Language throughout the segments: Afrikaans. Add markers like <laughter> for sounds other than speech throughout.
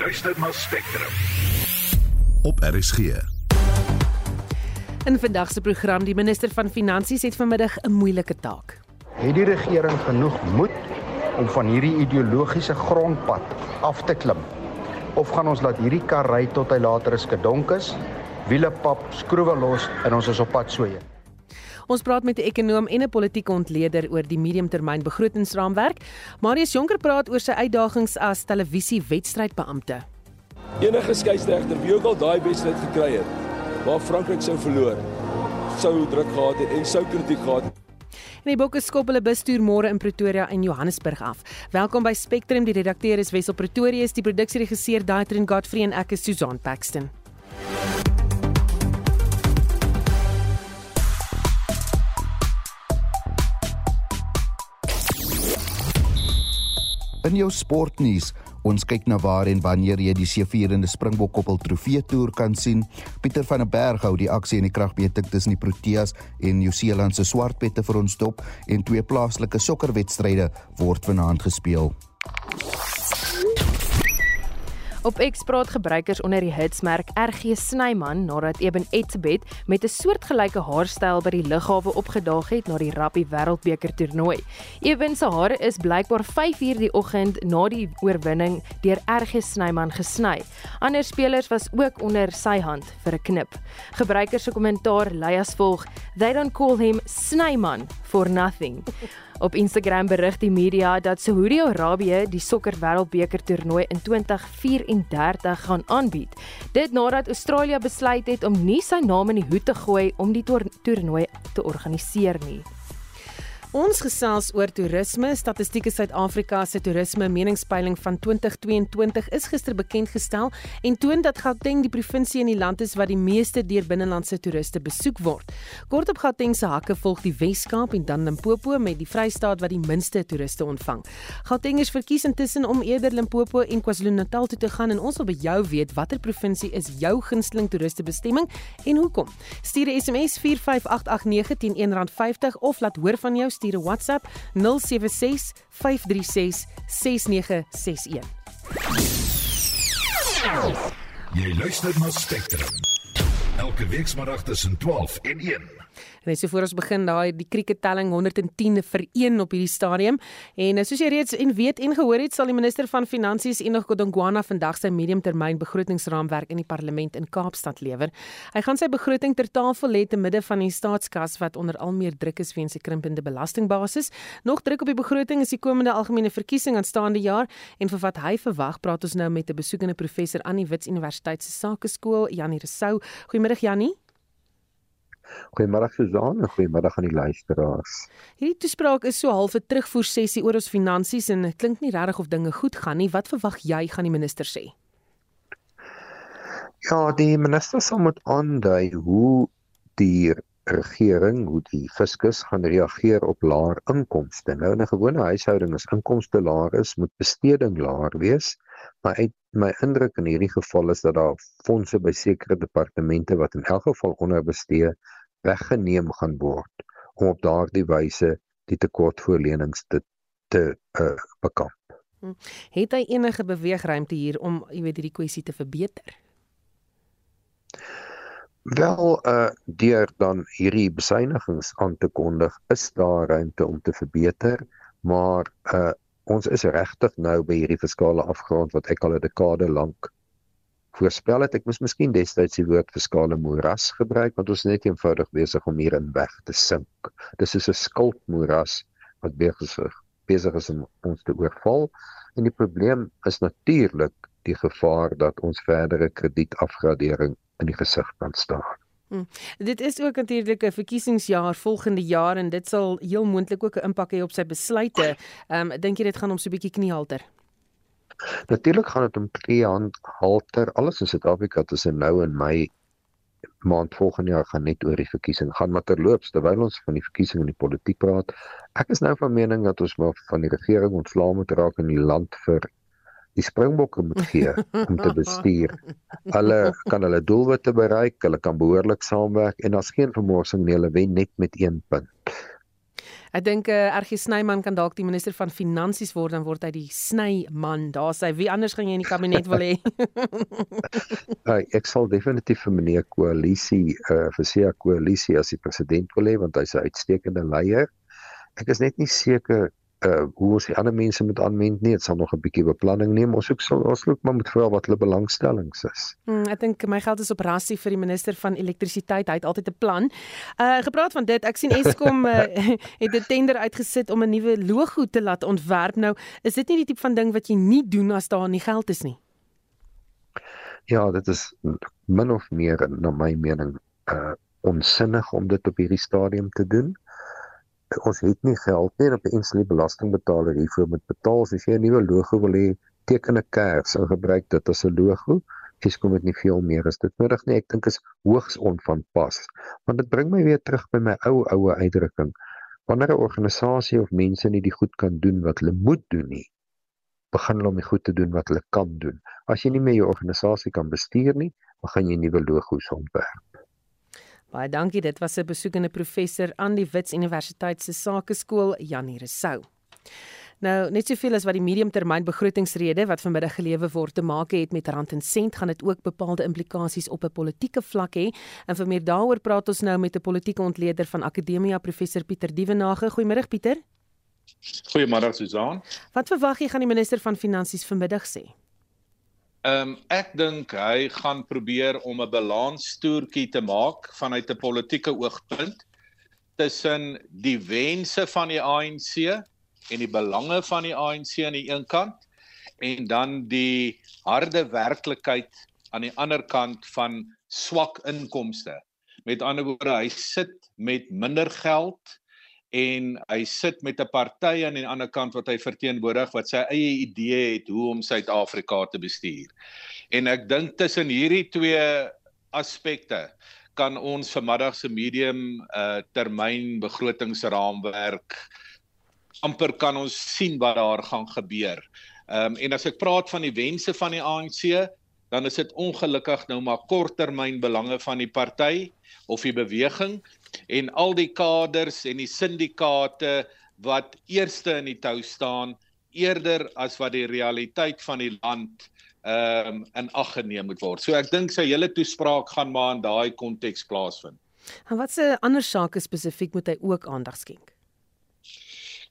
luister na Spectrum. Op RSG. In vandag se program die minister van Finansies het vanmiddag 'n moeilike taak. Het die regering genoeg moed om van hierdie ideologiese grondpad af te klim? Of gaan ons laat hierdie kar ry tot hy later is gedonk is, wiele pap, skroewe los en ons is op pad so heen? Ons praat met 'n ekonom en 'n politieke ontleder oor die mediumtermyn begrotingsraamwerk. Marius Jonker praat oor sy uitdagings as televisiewedstrydbeampte. Enige skeieregter wie ook al daai wedstryd gekry het waar Frankryk sou verloor, sou druk gehad het en sou kritiek gehad het. En die bokke skop hulle bestuur môre in Pretoria en Johannesburg af. Welkom by Spectrum, die redakteur is Wessel Pretorius, die produksieregisseur Daitrin Godfrey en ek is Susan Paxton. In jou sportnuus, ons kyk na waar en wanneer jy die sevierende Springbok koppel trofee toer kan sien. Pieter van der Berg hou die aksie in die kragmeting tussen die Proteas en Nieu-Seeland se Swartpette vir ons dop en twee plaaslike sokkerwedstryde word vanaand gespeel. Op X praat gebruikers onder die hitsmerk RG Snyman nadat Eben Etzebeth met 'n soortgelyke haarstyl by die lughawe opgedaag het na die Rugby Wêreldbeker toernooi. Eben se hare is blykbaar 5uur die oggend na die oorwinning deur RG Snyman gesny. Ander spelers was ook onder sy hand vir 'n knip. Gebruikers se kommentaar lui as volg: "They don't call him Snyman for nothing." Op Instagram berig die media dat Saudi-Arabië die sokker wêreldbeker toernooi in 2034 gaan aanbied. Dit nadat Australië besluit het om nie sy naam in die hoed te gooi om die toernooi te organiseer nie. Ons gesels oor toerisme. Statistieke Suid-Afrika se toerisme meningspeiling van 2022 is gister bekend gestel en toon dat Gauteng die provinsie in die land is wat die meeste deur binnelandse toeriste besoek word. Kort op Gauteng se hakke volg die Wes-Kaap en dan Limpopo met die Vrystaat wat die minste toeriste ontvang. Gauteng is verkies intussen om eerder Limpopo en KwaZulu-Natal toe te gaan en ons wil by jou weet watter provinsie is jou gunsteling toeristebestemming en hoekom. Stuur 'n SMS 45889 teen R1.50 of laat hoor van jou stuur 'n WhatsApp 076 536 6961. Jy luister na Spectrum. Elke weekmiddag tussen 12 en 1. En so voor ons begin daai die krikettelling 110 vir 1 op hierdie stadium en eh, soos jy reeds en weet en gehoor het sal die minister van finansies Enoch Godongwana vandag sy mediumtermyn begrotingsraamwerk in die parlement in Kaapstad lewer. Hy gaan sy begroting ter tafel lê te midde van die staatskas wat onder al meer druk is weens die krimpende belastingbasis. Nog druk op die begroting is die komende algemene verkiesing aanstaande jaar en vir wat hy verwag praat ons nou met 'n besoekende professor aan die Wits Universiteit se Sakeskool Janie Resou. Goeiemiddag Janie. Goeiemôre Suzan en goeiemôre aan die luisteraars. Hierdie toespraak is so half 'n terugvoer sessie oor ons finansies en dit klink nie regtig of dinge goed gaan nie. Wat verwag jy gaan die minister sê? Ja, die minister sal moet aandui hoe die regering, hoe die fiskus gaan reageer op laer inkomste. Nou in 'n gewone huishouding is inkomste laer is, moet besteding laer wees. Maar uit my indruk in hierdie geval is dat daar fondse by sekere departemente wat in elk geval onderbestee weggeneem gaan word om op daardie wyse die tekortvoorlenings te te uh, bekamp. Hm. Het hy enige beweegruimte hier om, jy weet, hierdie kwessie te verbeter? Wel, uh deur dan hierdie besuinigings aan te kondig, is daar ruimte om te verbeter, maar uh ons is regtig nou by hierdie fiskale afgrond wat ek al 'n dekade lank voorspel het ek moes miskien destyds die woord fiskale moeras gebruik want ons net eenvoudig besig om hierin weg te sink. Dis is 'n skuldmoeras wat besig besig is om ons te oorval en die probleem is natuurlik die gevaar dat ons verdere kredietafgradering in die gesig kan staan. Hmm. Dit is ook natuurlik 'n verkiesingsjaar volgende jaar en dit sal heel moontlik ook 'n impak hê op sy besluite. Ehm um, dink jy dit gaan hom so 'n bietjie kniehalter? Natuurlik gaan dit om twee hand halter. Alles in Suid-Afrika tussen nou en Mei maand volgende jaar gaan net oor die verkiesing gaan maar terloops terwyl ons van die verkiesing en die politiek praat. Ek is nou van mening dat ons maar van die regering ontslae moet raak in die land vir die springbokke moet gee om te bestuur. Hulle kan hulle doelwitte bereik, hulle kan behoorlik saamwerk en daar's geen vermorsing nie, hulle wen net met 1 punt. Ek dink uh, RG Snyman kan dalk die minister van finansies word dan word hy die Snyman. Daar sê wie anders gaan jy in die kabinet wil hê? <laughs> uh, ek sal definitief vir meneer koalisie uh, vir Sia koalisie as die president wil hê want hy's 'n uitstekende leier. Ek is net nie seker uh hoe ons die ander mense moet aanwend nie. Dit sal nog 'n bietjie beplanning neem. Ons ook sal ons ook maar moet vra wat hulle belangstellings is. Hmm, ek dink my geld is op rassie vir die minister van elektrisiteit. Hy het altyd 'n plan. Uh gepraat van dit, ek sien Eskom uh, <laughs> het 'n tender uitgesit om 'n nuwe logo te laat ontwerp. Nou, is dit nie die tipe van ding wat jy nie doen as daar nie geld is nie? Ja, dit is min of meer na my mening uh onsinnig om dit op hierdie stadium te doen ons het nie geld nie op die enslie belastingbetaler hiervoor moet betaal. As jy 'n nuwe logo wil hê teken 'n kers en gebruik dit as 'n logo. Dis kom dit nie veel meer as dit nodig nie. Ek dink is hoogs onvanpas want dit bring my weer terug by my ou oue uitdrukking. Wanneer 'n organisasie of mense nie die goed kan doen wat hulle moet doen nie begin hulle om die goed te doen wat hulle kan doen. As jy nie meer jou organisasie kan bestuur nie begin jy nuwe logos ontwerp Baie dankie. Dit was 'n besoekende professor aan die Wits Universiteit se Sakeskool, Janie Resou. Nou, net soveel as wat die mediumtermyn begrotingsrede wat vanmiddag gelewe word te maak het met rand en sent, gaan dit ook bepaalde implikasies op 'n politieke vlak hê. En vir meer daaroor praat ons nou met 'n politieke ontleder van Akademia, professor Pieter Dievenage. Goeiemôre Pieter. Goeiemôre Susan. Wat verwag jy gaan die minister van Finansies vanmiddag sê? Ehm um, ek dink hy gaan probeer om 'n balanstoertjie te maak vanuit 'n politieke oogpunt tussen die wense van die ANC en die belange van die ANC aan die een kant en dan die harde werklikheid aan die ander kant van swak inkomste. Met ander woorde, hy sit met minder geld en hy sit met 'n party aan die ander kant wat hy verteenwoordig wat sy eie idee het hoe om Suid-Afrika te bestuur. En ek dink tussen hierdie twee aspekte kan ons vanmiddag se medium uh termyn begrotingsraamwerk amper kan ons sien wat daar gaan gebeur. Ehm um, en as ek praat van die wense van die ANC, dan is dit ongelukkig nou maar korttermyn belange van die party of die beweging en al die kaders en die syndikaate wat eerste in die tou staan eerder as wat die realiteit van die land ehm um, in ag geneem moet word. So ek dink sy hele toespraak gaan maar in daai konteks plaasvind. En watse ander sake spesifiek moet hy ook aandag skenk?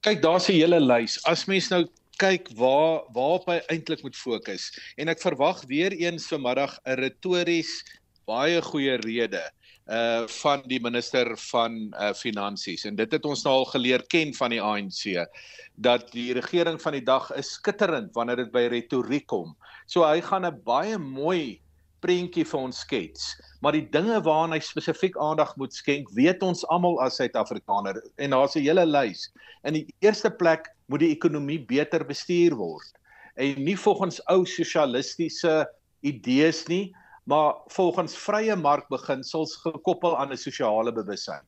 Kyk, daar's 'n hele lys. As mens nou kyk waar waarop hy eintlik moet fokus en ek verwag weer eens vanmiddag 'n retories baie goeie rede uh van die minister van uh finansies en dit het ons nou al geleer ken van die ANC dat die regering van die dag is skitterend wanneer dit by retoriek kom. So hy gaan 'n baie mooi prentjie vir ons skets, maar die dinge waaraan hy spesifiek aandag moet skenk, weet ons almal as Suid-Afrikaner en daar's 'n hele lys. In die eerste plek moet die ekonomie beter bestuur word en nie volgens ou sosialistiese idees nie, maar volgens vrye markbeginsels gekoppel aan 'n sosiale bewussyn.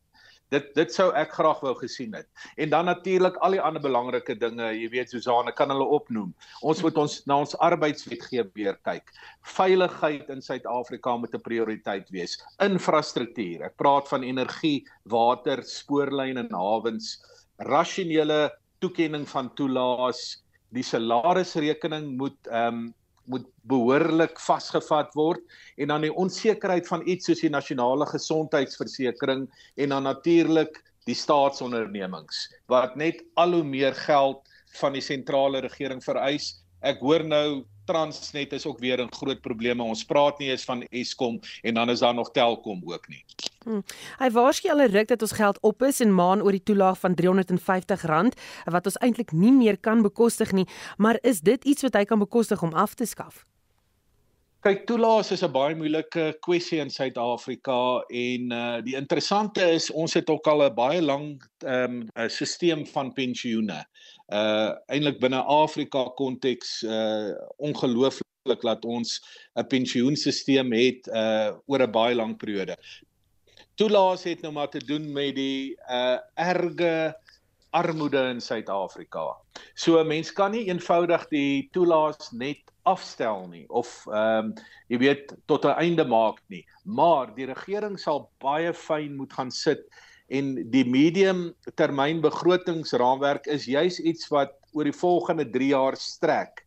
Dit dit sou ek graag wou gesien het. En dan natuurlik al die ander belangrike dinge, jy weet Susanne kan hulle opnoem. Ons moet ons na ons arbeidswetgewing weer kyk. Veiligheid in Suid-Afrika moet 'n prioriteit wees. Infrastruktuur. Ek praat van energie, water, spoorlyne en hawens, rasionele toekenning van toelaas, die salarisrekening moet ehm um, moet behoorlik vasgevat word en dan die onsekerheid van iets soos die nasionale gesondheidsversekering en dan natuurlik die staatsondernemings wat net al hoe meer geld van die sentrale regering vereis. Ek hoor nou Transnet is ook weer 'n groot probleem. Ons praat nie eens van Eskom en dan is daar nog Telkom ook nie. Hmm. Hy waarsku al 'n ruk dat ons geld op is en maan oor die toelaag van R350 wat ons eintlik nie meer kan bekostig nie, maar is dit iets wat hy kan bekostig om af te skaf? Kyk, toelaas is 'n baie moeilike kwessie in Suid-Afrika en uh die interessante is ons het ook al 'n baie lank ehm um, stelsel van pensioene. Uh eintlik binne Afrika konteks uh ongelooflik dat ons 'n pensioenstelsel het uh oor 'n baie lang periode toelaas het nou maar te doen met die uh erge armoede in Suid-Afrika. So 'n mens kan nie eenvoudig die toelaas net afstel nie of ehm um, jy weet tot 'n einde maak nie. Maar die regering sal baie fyn moet gaan sit en die medium termyn begrotingsraamwerk is juis iets wat oor die volgende 3 jaar strek.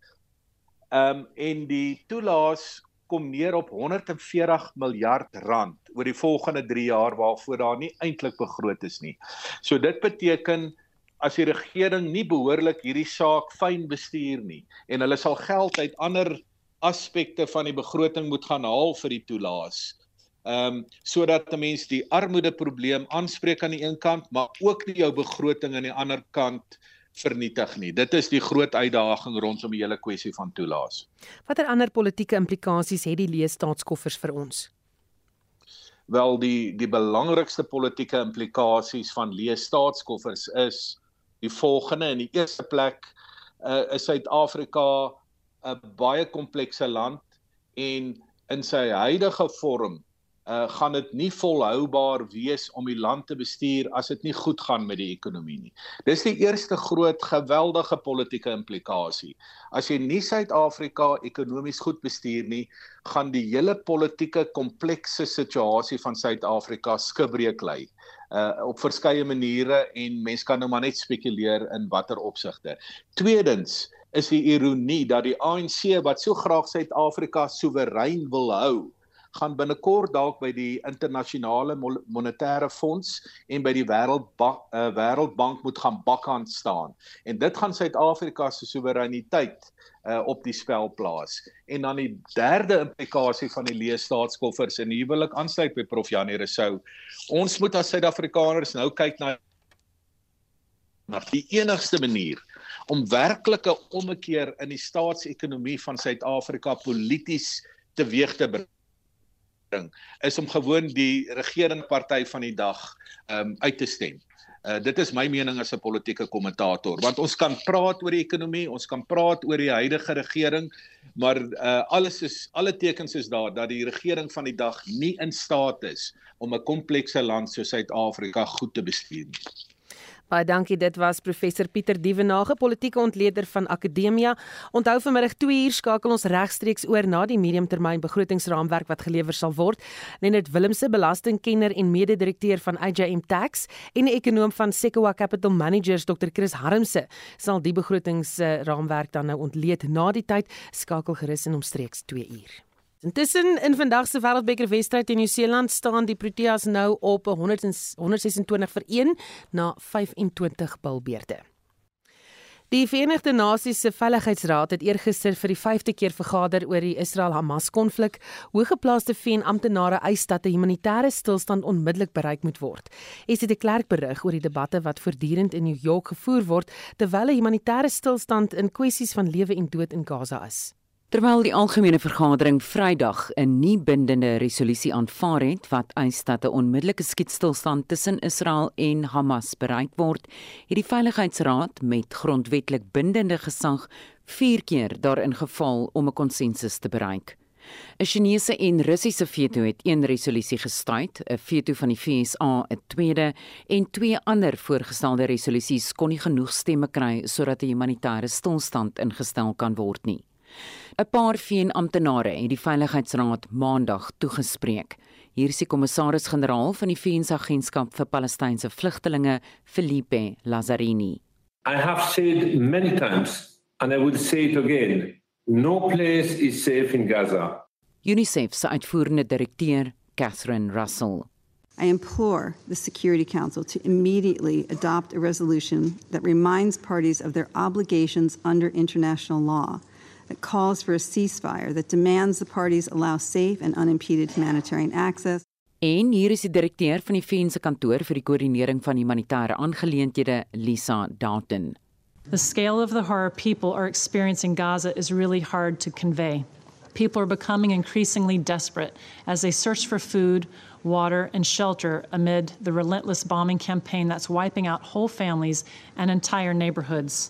Ehm um, en die toelaas kom neer op 140 miljard rand oor die volgende 3 jaar waarvoor daar nie eintlik begroot is nie. So dit beteken as die regering nie behoorlik hierdie saak fyn bestuur nie en hulle sal geld uit ander aspekte van die begroting moet gaan haal vir die toelaas. Ehm um, sodat 'n mens die armoede probleem aanspreek aan die een kant, maar ook nie jou begroting aan die ander kant vernietig nie. Dit is die groot uitdaging rondom die hele kwessie van toelaas. Watter ander politieke implikasies het die leestaatskoffers vir ons? Wel die die belangrikste politieke implikasies van leestaatskoffers is die volgende in die eerste plek uh, is Suid-Afrika 'n baie komplekse land en in sy huidige vorm uh gaan dit nie volhoubaar wees om die land te bestuur as dit nie goed gaan met die ekonomie nie. Dis die eerste groot geweldige politieke implikasie. As jy nie Suid-Afrika ekonomies goed bestuur nie, gaan die hele politieke komplekse situasie van Suid-Afrika skibreek lê. Uh op verskeie maniere en mense kan nou maar net spekuleer in watter opsigte. Tweedens is die ironie dat die ANC wat so graag Suid-Afrika soewerein wil hou, gaan binnekort dalk by die internasionale monetêre fonds en by die wêreldbank uh, wêreldbank moet gaan bakkant staan. En dit gaan Suid-Afrika se soewereiniteit uh, op die spel plaas. En dan die derde implikasie van die leë staatskoffers en hier wil ek aansluit by prof Janie Resou ons moet as Suid-Afrikaners nou kyk na na die enigste manier om werklike ommekeer in die staatsekonomie van Suid-Afrika polities teweeg te bring ding is om gewoon die regerende party van die dag um uit te stem. Uh dit is my mening as 'n politieke kommentator want ons kan praat oor die ekonomie, ons kan praat oor die huidige regering, maar uh alles is alle tekens is daar dat die regering van die dag nie in staat is om 'n komplekse land soos Suid-Afrika goed te bestuur nie. Baie dankie. Dit was professor Pieter Dievenage, politieke ontleder van Akademia. Onthou vanmiddag 2 uur skakel ons regstreeks oor na die mediumtermyn begrotingsraamwerk wat gelewer sal word. Lenet Willemse, belastingkenner en mede-direkteur van AJM Tax en 'n ekonom van Sequoia Capital Managers, Dr. Chris Harmse, sal die begrotingsraamwerk dan nou ontleed na die tyd. Skakel gerus in omstreeks 2 uur. Intussen in vandag se Wêreldbeker wedstryd in Nieu-Seeland staan die Proteas nou op 126 vir 1 na 25 bilbeerte. Die Verenigde Nasies se Veiligheidsraad het eergister vir die 5de keer vergader oor die Israel-Hamas konflik. Hoëgeplaaste VN-amptenare eis dat 'n humanitêre stilstand onmiddellik bereik moet word. Esie de Klerk berig oor die debatte wat voortdurend in New York gevoer word terwyl 'n humanitêre stilstand in kwessies van lewe en dood in Gaza is. Terwyl die algemene vergadering Vrydag 'n nie bindende resolusie aanvaar het wat eis dat 'n onmiddellike skietstilstand tussen Israel en Hamas bereik word, het die Veiligheidsraad met grondwetlik bindende gesag 4 keer daarin geval om 'n konsensus te bereik. 'n Chinese en Russiese veto het een resolusie gestuit, 'n veto van die FSA 'n tweede en twee ander voorgestelde resolusies kon nie genoeg stemme kry sodat 'n humanitêre stilstand ingestel kan word nie. 'n Paar VN-amptenare het die Veiligheidsraad Maandag toegespreek. Hier is die kommissaris-generaal van die VN-agentskap vir Palestynse vlugtelinge, Felipe Lazzarini. I have said many times and I will say it again, no place is safe in Gaza. UNICEF se uitvoerende direkteur, Catherine Russell. I implore the Security Council to immediately adopt a resolution that reminds parties of their obligations under international law that calls for a ceasefire that demands the parties allow safe and unimpeded humanitarian access. En hier is die direkteur van die VN se kantoor vir die koördinering van humanitêre aangeleenthede, Lisa Dalton. The scale of the horror people are experiencing Gaza is really hard to convey. People are becoming increasingly desperate as they search for food, water, and shelter amid the relentless bombing campaign that's wiping out whole families and entire neighborhoods.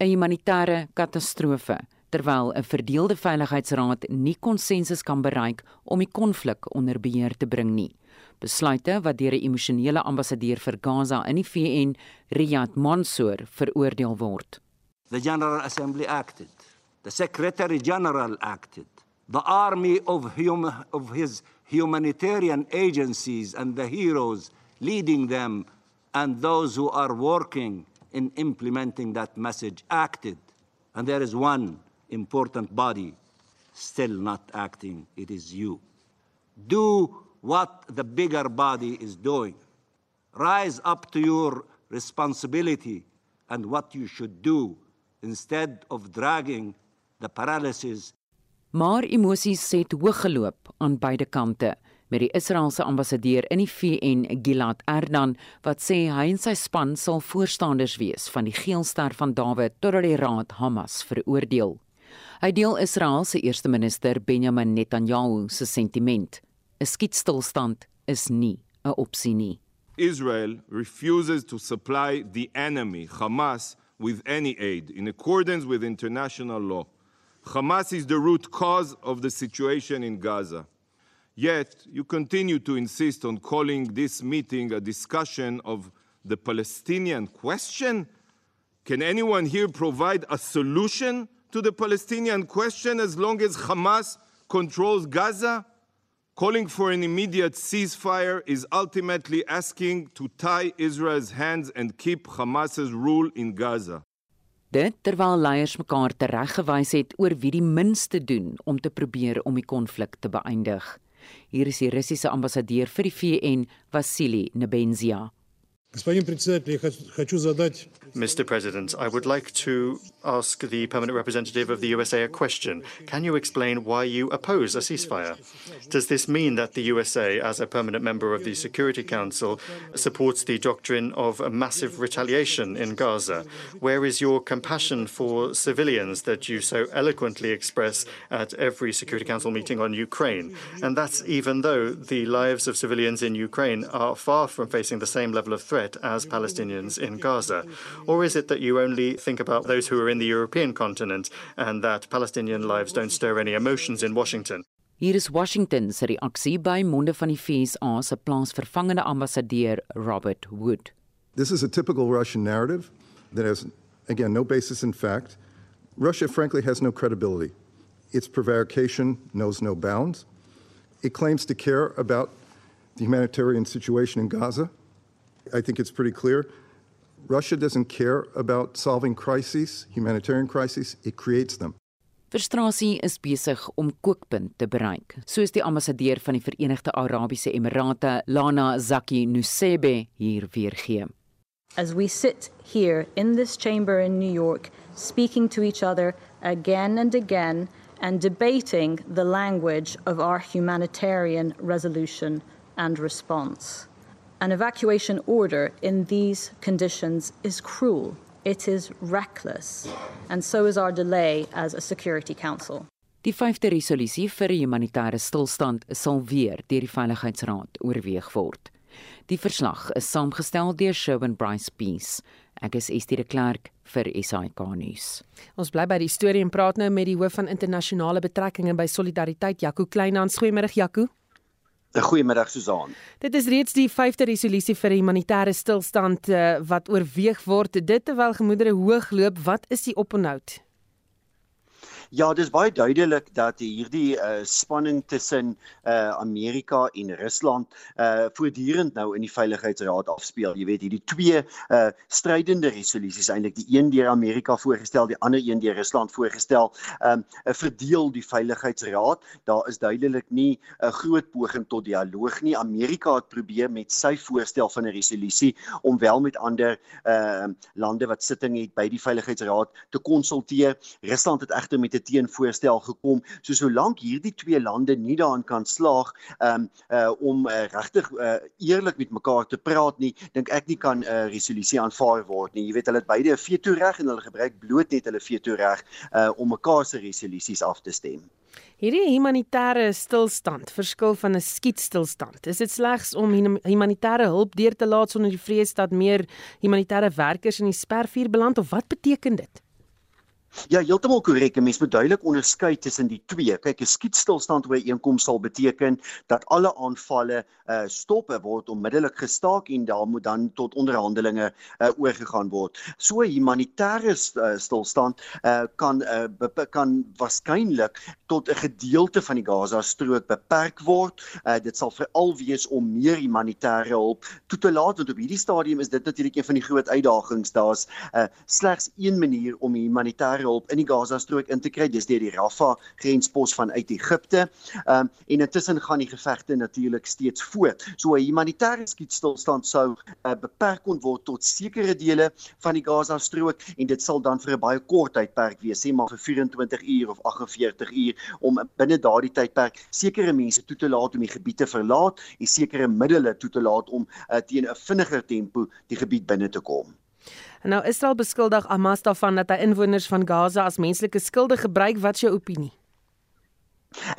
'n Humanitêre katastrofe terwyl 'n verdeelde veiligheidsraad nie konsensus kan bereik om die konflik onder beheer te bring nie. Besluite wat deur 'n emosionele ambassadeur vir Gaza in die VN, Riyad Mansour, veroordeel word. The General Assembly acted. The Secretary General acted. The army of hum of his humanitarian agencies and the heroes leading them and those who are working in implementing that message acted. And there is one important body still not acting it is you. Do what the bigger body is doing. Rise up to your responsibility and what you should do instead of dragging the paralysis. Maar emosies het hoog geloop aan beide kante met die Israeliese ambassadeur in die VN Gilad Erdan wat sê hy en sy span sal voorstanders wees van die geelster van Dawid totdat die raad Hamas veroordeel. Hy deel Israel se eerste minister Benjamin Netanyahu se sentiment. 'n Skietstilstand is nie 'n opsie nie. Israel refuses to supply the enemy, Hamas, with any aid in accordance with international law. Hamas is the root cause of the situation in Gaza. Yet, you continue to insist on calling this meeting a discussion of the Palestinian question. Can anyone here provide a solution to the Palestinian question as long as Hamas controls Gaza? Calling for an immediate ceasefire is ultimately asking to tie Israel's hands and keep Hamas's rule in Gaza. Dit terwyl leiers mekaar tereggewys het oor wie die minste doen om te probeer om die konflik te beëindig. Hier is die Russiese ambassadeur vir die VN, Vasily Nebenzia. Mr. President, I would like to ask the permanent representative of the USA a question. Can you explain why you oppose a ceasefire? Does this mean that the USA, as a permanent member of the Security Council, supports the doctrine of massive retaliation in Gaza? Where is your compassion for civilians that you so eloquently express at every Security Council meeting on Ukraine? And that's even though the lives of civilians in Ukraine are far from facing the same level of threat as Palestinians in Gaza. Or is it that you only think about those who are in the European continent and that Palestinian lives don't stir any emotions in Washington? Hier is Washington se reaksie by monde van die FSA se plaansvervangende ambassadeur Robert Wood. This is a typical Russian narrative that has again no basis in fact. Russia frankly has no credibility. Its prevarication knows no bounds. It claims to care about the humanitarian situation in Gaza. I think it's pretty clear Russia doesn't care about solving crises, humanitarian crises, it creates them. Frustrasie is besig om kookpunt te bereik, soos die ambassadeur van die Verenigde Arabiese Emirate, Lana Zaki Nusebe, hier weergee. As we sit here in this chamber in New York, speaking to each other again and again and debating the language of our humanitarian resolution and response. An evacuation order in these conditions is cruel. It is reckless. And so is our delay as a Security Council. Die vyfde resolusie vir 'n humanitêre stilstand sal weer deur die Veiligheidsraad oorweeg word. Die verslag is saamgestel deur Sherwin Bryce Peace. Ek is Estie de Klerk vir SAK nuus. Ons bly by die storie en praat nou met die hoof van internasionale betrekkinge by Solidariteit, Jaco Kleinhans. Goeiemôre Jaco. Goeiemiddag Susan. Dit is reeds die 5de resolusie vir 'n humanitêre stilstand uh, wat oorweeg word. Dit terwyl gemoedere hoog loop, wat is die oponhoud? Ja, dis baie duidelik dat hierdie uh, spanning tussen uh, Amerika en Rusland uh voortdurend nou in die Veiligheidsraad afspeel. Jy weet, hierdie twee uh strydende resolusies eintlik, die een deur Amerika voorgestel, die ander een deur Rusland voorgestel, um verdeel die Veiligheidsraad. Daar is duidelik nie 'n groot poging tot dialoog nie. Amerika het probeer met sy voorstel van 'n resolusie om wel met ander uh lande wat sitting het by die Veiligheidsraad te konsulteer. Rusland het egter met 'n teenvoorstel gekom. So solank hierdie twee lande nie daarin kan slaag um, uh, om uh, regtig uh, eerlik met mekaar te praat nie, dink ek nie kan 'n uh, resolusie aanvaar word nie. Jy weet hulle het beide 'n veto reg en hulle gebruik bloot net hulle veto reg uh, om mekaar se resolusies af te stem. Hierdie humanitêre stilstand verskil van 'n skietstilstand. Is dit slegs om humanitêre hulp deur te laat sonder die vrees dat meer humanitêre werkers in die spervuur beland of wat beteken dit? Ja, heeltemal korrek. 'n Mens moet duidelik onderskei tussen die twee. Kyk, 'n skietstilstand ooreenkoms sal beteken dat alle aanvalle uh stop word onmiddellik gestaak en daar moet dan tot onderhandelinge uh oorgegaan word. So 'n humanitêre uh, stilstand uh kan uh kan waarskynlik tot 'n gedeelte van die Gaza-strook beperk word. Uh dit sal veral wees om meer humanitêre hulp toe te laat want op hierdie stadium is dit natuurlik een van die groot uitdagings. Daar's uh slegs een manier om humanitêre hulp in die Gaza-strook in te kry, dis deur die Rafah grenspos vanuit Egipte. Ehm um, en intussen gaan die gevegte natuurlik steeds voort. So 'n humanitêre skietstilstand sou uh, beperk kon word tot sekere dele van die Gaza-strook en dit sal dan vir 'n baie kort tydperk wees, sê maar vir 24 uur of 48 uur om binne daardie tydperk sekere mense toe te laat om die gebied te verlaat en sekere middele toe te laat om uh, teen 'n vinniger tempo die gebied binne te kom. En nou Israel beskuldig Hamas daarvan dat hy inwoners van Gaza as menslike skilde gebruik. Wat is jou opinie?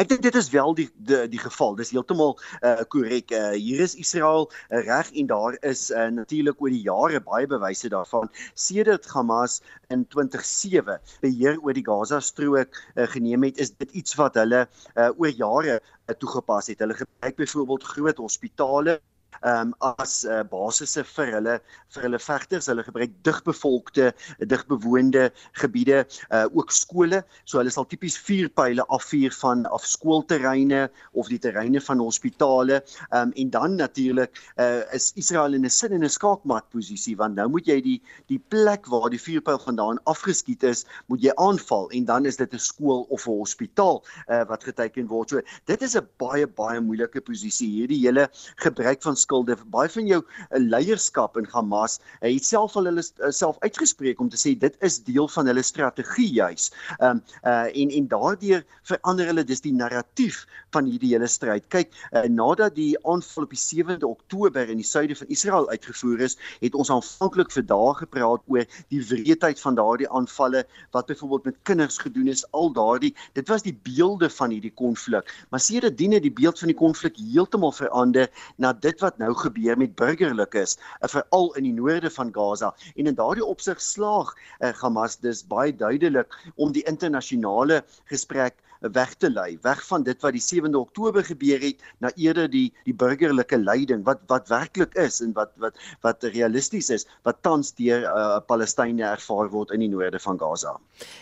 Ek dink dit is wel die die die geval. Dis heeltemal uh korrek. Uh hier is Israel uh, reg en daar is uh, natuurlik oor die jare baie bewyse daarvan. Sedert Hamas in 2007 beheer oor die Gaza-strook uh, geneem het, is dit iets wat hulle uh oor jare uh, toegepas het. Hulle gebruik byvoorbeeld groot hospitale um, as uh, basisse vir hulle vir hulle vegters. Hulle gebruik digbevolkte, digbewoonde gebiede, uh, ook skole. So hulle sal tipies vier pile afvuur van af skoolterreine of die terreine van hospitale. Um, en dan natuurlik uh, is Israel in 'n sin in 'n skaakmat posisie want nou moet jy die die plek waar die vuurpyl vandaan afgeskiet is, moet jy aanval en dan is dit 'n skool of 'n hospitaal uh, wat geteken word. So dit is 'n baie baie moeilike posisie hierdie hele gebruik van skulde. Baie van jou eh, leierskap in Hamas het self al hulle eh, self uitgespreek om te sê dit is deel van hulle strategie juis. Ehm um, uh en en daardeur verander hulle dis die narratief van hierdie hele stryd. Kyk, uh, nadat die aanval op die 7de Oktober in die suide van Israel uitgevoer is, het ons aanvanklik vir dae gepraat oor die wreedheid van daardie aanvalle wat byvoorbeeld met kinders gedoen is, al daardie dit was die beelde van hierdie konflik. Maar sedertdien het die beeld van die konflik heeltemal verander na dit wat nou gebeur met burgerlikes, uh, veral in die noorde van Gaza. En in daardie opsig slaag uh, Hamas dus baie duidelik om die internasionale gesprek weg te lei, weg van dit wat die 7de Oktober gebeur het na eerder die die burgerlike lyding wat wat werklik is en wat wat wat realisties is wat tans deur uh, Palestynë ervaar word in die noorde van Gaza.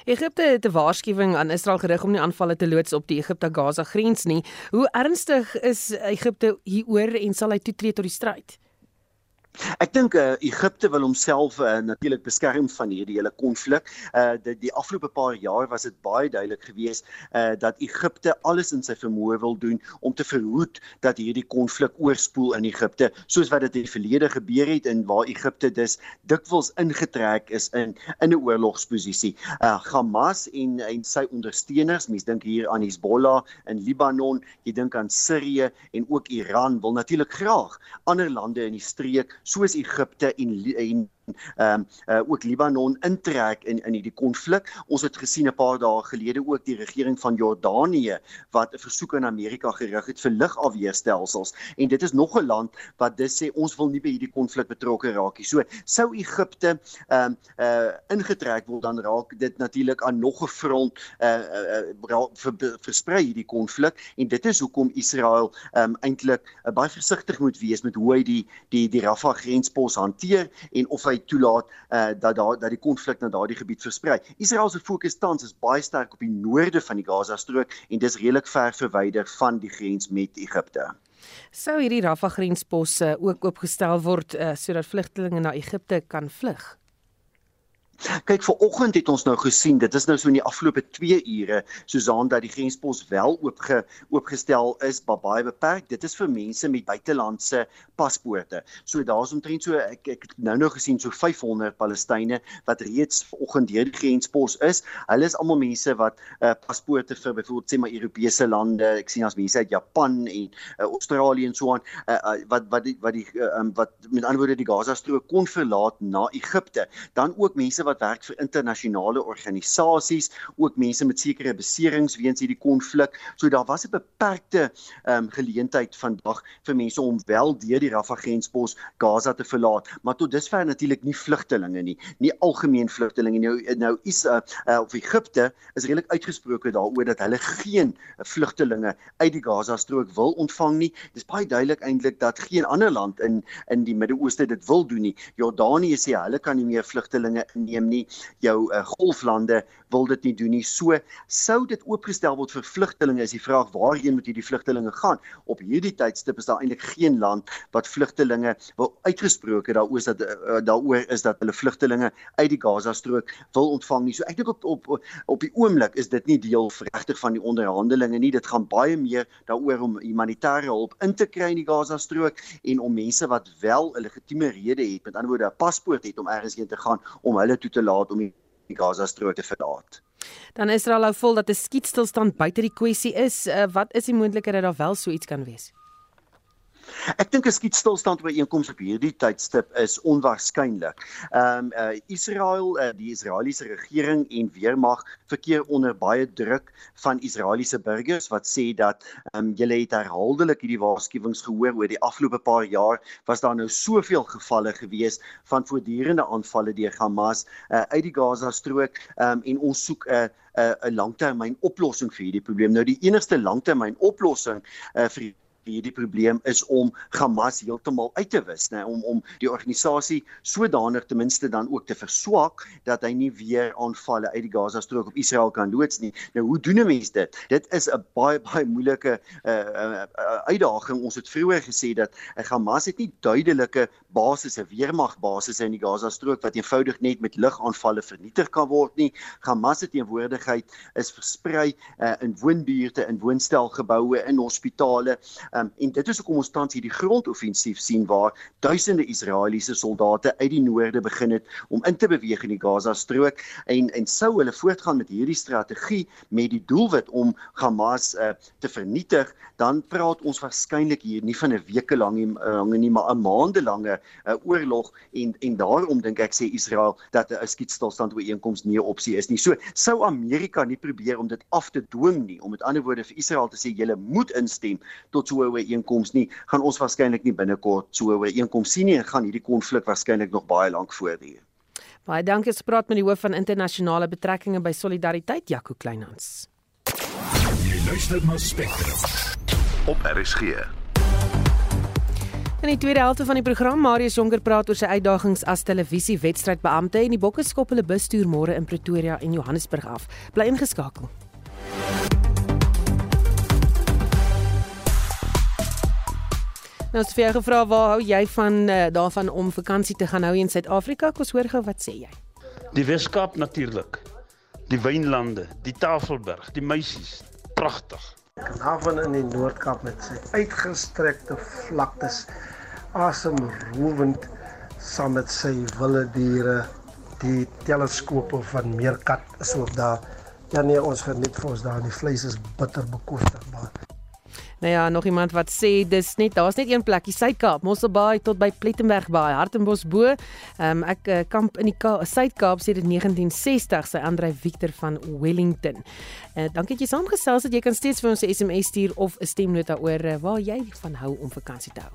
Egipte het 'n waarskuwing aan Israel gerig om nie aanvalle te loods op die Egipte-Gaza grens nie. Hoe ernstig is Egipte hieroor en sal hy toetree tot die stryd? Ek dink uh, Egipte wil homself uh, natuurlik beskerm van hierdie hele konflik. Uh die, die afgelope paar jaar was dit baie duidelik geweest uh dat Egipte alles in sy vermoë wil doen om te verhoed dat hierdie konflik oorspoel in Egipte, soos wat dit in die verlede gebeur het en waar Egipte dus dikwels ingetrek is in in 'n oorlogsposisie. Uh Hamas en en sy ondersteuners, mense dink hier aan Hezbollah in Libanon, jy dink aan Sirië en ook Iran wil natuurlik graag ander lande in die streek soos Egipte en en <laughs> ehm um, uh, ook Libanon intrek in in hierdie konflik. Ons het gesien 'n paar dae gelede ook die regering van Jordanië wat 'n versoek aan Amerika gerig het vir lugafweerstelsels en dit is nog 'n land wat dis sê ons wil nie by hierdie konflik betrokke raak nie. So sou Egipte ehm um, uh ingetrek word dan raak dit natuurlik aan nog 'n front uh, uh ver, versprei hierdie konflik en dit is hoekom Israel ehm um, eintlik uh, baie versigtig moet wees met hoe hy die die die Rafah grenspos hanteer en of hy hy toelaat uh, dat daar dat die konflik na daardie gebied versprei. Israel se fokus tans is baie sterk op die noorde van die Gaza-strook en dis redelik ver verwyder van die grens met Egipte. Sou hierdie Rafah grensposse ook oopgestel word uh, sodat vlugtelinge na Egipte kan vlug? Kyk, ver oggend het ons nou gesien, dit is nou so in die afgelope 2 ure, Susan dat die grenspos wel oopge oopgestel is, maar baie beperk. Dit is vir mense met buitelandse paspoorte. So daar's omtrent so ek ek het nou nou gesien so 500 Palestynë wat reeds ver oggend deur die grenspos is. Hulle is almal mense wat uh, paspoorte vir byvoorbeeld sê maar Europese lande. Ek sien as mense uit Japan en uh, Australië en so aan uh, uh, wat wat die, wat die uh, um, wat met ander woorde die Gaza strook kon verlaat na Egipte. Dan ook mense wat werk vir internasionale organisasies, ook mense met sekere beserings weens hierdie konflik. So daar was 'n beperkte ehm um, geleentheid vandag vir mense om wel deur die Rafah grenspos Gaza te verlaat, maar tot dusver natuurlik nie vlugtelinge nie, nie algemeen vlugtelinge nou nou is uh, uh, of Egipte is redelik uitgesproke daaroor dat hulle geen vlugtelinge uit die Gaza strook wil ontvang nie. Dis baie duidelik eintlik dat geen ander land in in die Midde-Ooste dit wil doen nie. Jordanië sê hulle kan nie meer vlugtelinge inneem nie. Jou uh, golflande wil dit nie doen nie. So sou dit oopgestel word vir vlugtelinge is die vraag waarheen moet hierdie vlugtelinge gaan? Op hierdie tydstip is daar eintlik geen land wat vlugtelinge wil uitgesproke daaroor is dat uh, daaroor is dat hulle vlugtelinge uit die Gaza strook wil ontvang nie. So ek dink op op op die oomblik is dit nie deel regtig van die onderhandelinge nie. Dit gaan baie meer daaroor om humanitêre hulp in te kry in die Gaza strook en om mense wat wel 'n legitieme rede het, met ander woorde 'n paspoort het om ergens heen te gaan om hulle toe te laat om die Gaza strook te verlaat. Dan Israel hou vol dat 'n skietstilstand buite die kwessie is. Uh, wat is die moontlikheid dat daar wel so iets kan wees? Ek dink 'n skietstilstand by einkoms op hierdie tydstip is onwaarskynlik. Ehm um, uh, Israel, uh, die Israeliese regering en weermag verkeer onder baie druk van Israeliese burgers wat sê dat ehm um, julle het herhaaldelik hierdie waarskuwings gehoor oor die afgelope paar jaar was daar nou soveel gevalle gewees van voortdurende aanvalle deur Hamas uh, uit die Gaza strook ehm um, en ons soek 'n uh, 'n uh, langtermyn oplossing vir hierdie probleem. Nou die enigste langtermyn oplossing uh, vir hierdie probleem is om Hamas heeltemal uit te wis, nê, om om die organisasie sodanig ten minste dan ook te verswak dat hy nie weer aanvalle uit die Gaza strook op Israel kan loods nie. Nou hoe doen 'n mens dit? Dit is 'n baie baie moeilike uh, uh, uh, uitdaging. Ons het vroeër gesê dat uh, Hamas het nie duidelike basisse, weermagbasisse in die Gaza strook wat eenvoudig net met lugaanvalle vernietig kan word nie. Hamas se teenwoordigheid is versprei uh, in woonbuurte, in woonstelgeboue, in hospitale. Um, en dit is hoekom ons tans hierdie grondoffensief sien waar duisende Israeliese soldate uit die noorde begin het om in te beweeg in die Gaza strook en en sou hulle voortgaan met hierdie strategie met die doelwit om Hamas uh, te vernietig, dan praat ons waarskynlik hier nie van 'n weke lank nie, lange nie, maar 'n maande lange uh, oorlog en en daarom dink ek sê Israel dat 'n skietstilstand ooreenkoms nie 'n opsie is nie. So sou Amerika nie probeer om dit af te dwing nie, om met ander woorde vir Israel te sê julle moet instem tot so 'n ooreenkoms nie, gaan ons waarskynlik nie binnekort so 'n ooreenkoms sien nie en gaan hierdie konflik waarskynlik nog baie lank voortduur. Baie dankie. Ons praat met die hoof van internasionale betrekkinge by Solidariteit, Jaco Kleinhans. Jy luister na Spectrum op RSG. In die tweede helfte van die program Marius Jonker praat oor sy uitdagings as televisiewedstrydbeampte en die Bokke skop hulle bustoer môre in Pretoria en Johannesburg af. Bly ingeskakel. Nou as jy gevra waar hou jy van uh, daarvan om vakansie te gaan hou in Suid-Afrika? Kom hoor gou wat sê jy. Die Weskaap natuurlik. Die wynlande, die Tafelberg, die meisies, pragtig. Daarvan in die Noord-Kaap met sy uitgestrekte vlaktes, asemrowend saam met sy wilde diere, die teleskope van Meerkat is ook daar. Ja nee, ons geniet vir ons daar. Die vleis is bitter bekostigbaar. Nou ja, nog iemand wat sê dis net daar's net een plek, die Suid-Kaap, Mosselbaai tot by Plettenberg Baai, Hartenbos bo. Um, ek uh, kamp in die Suid-Kaap sê dit 1960 sy Andre Victor van Wellington. Uh, dankie dat jy saamgesels het. Jy kan steeds vir ons 'n SMS stuur of 'n stemnota oor uh, waar jy van hou om vakansie te hou.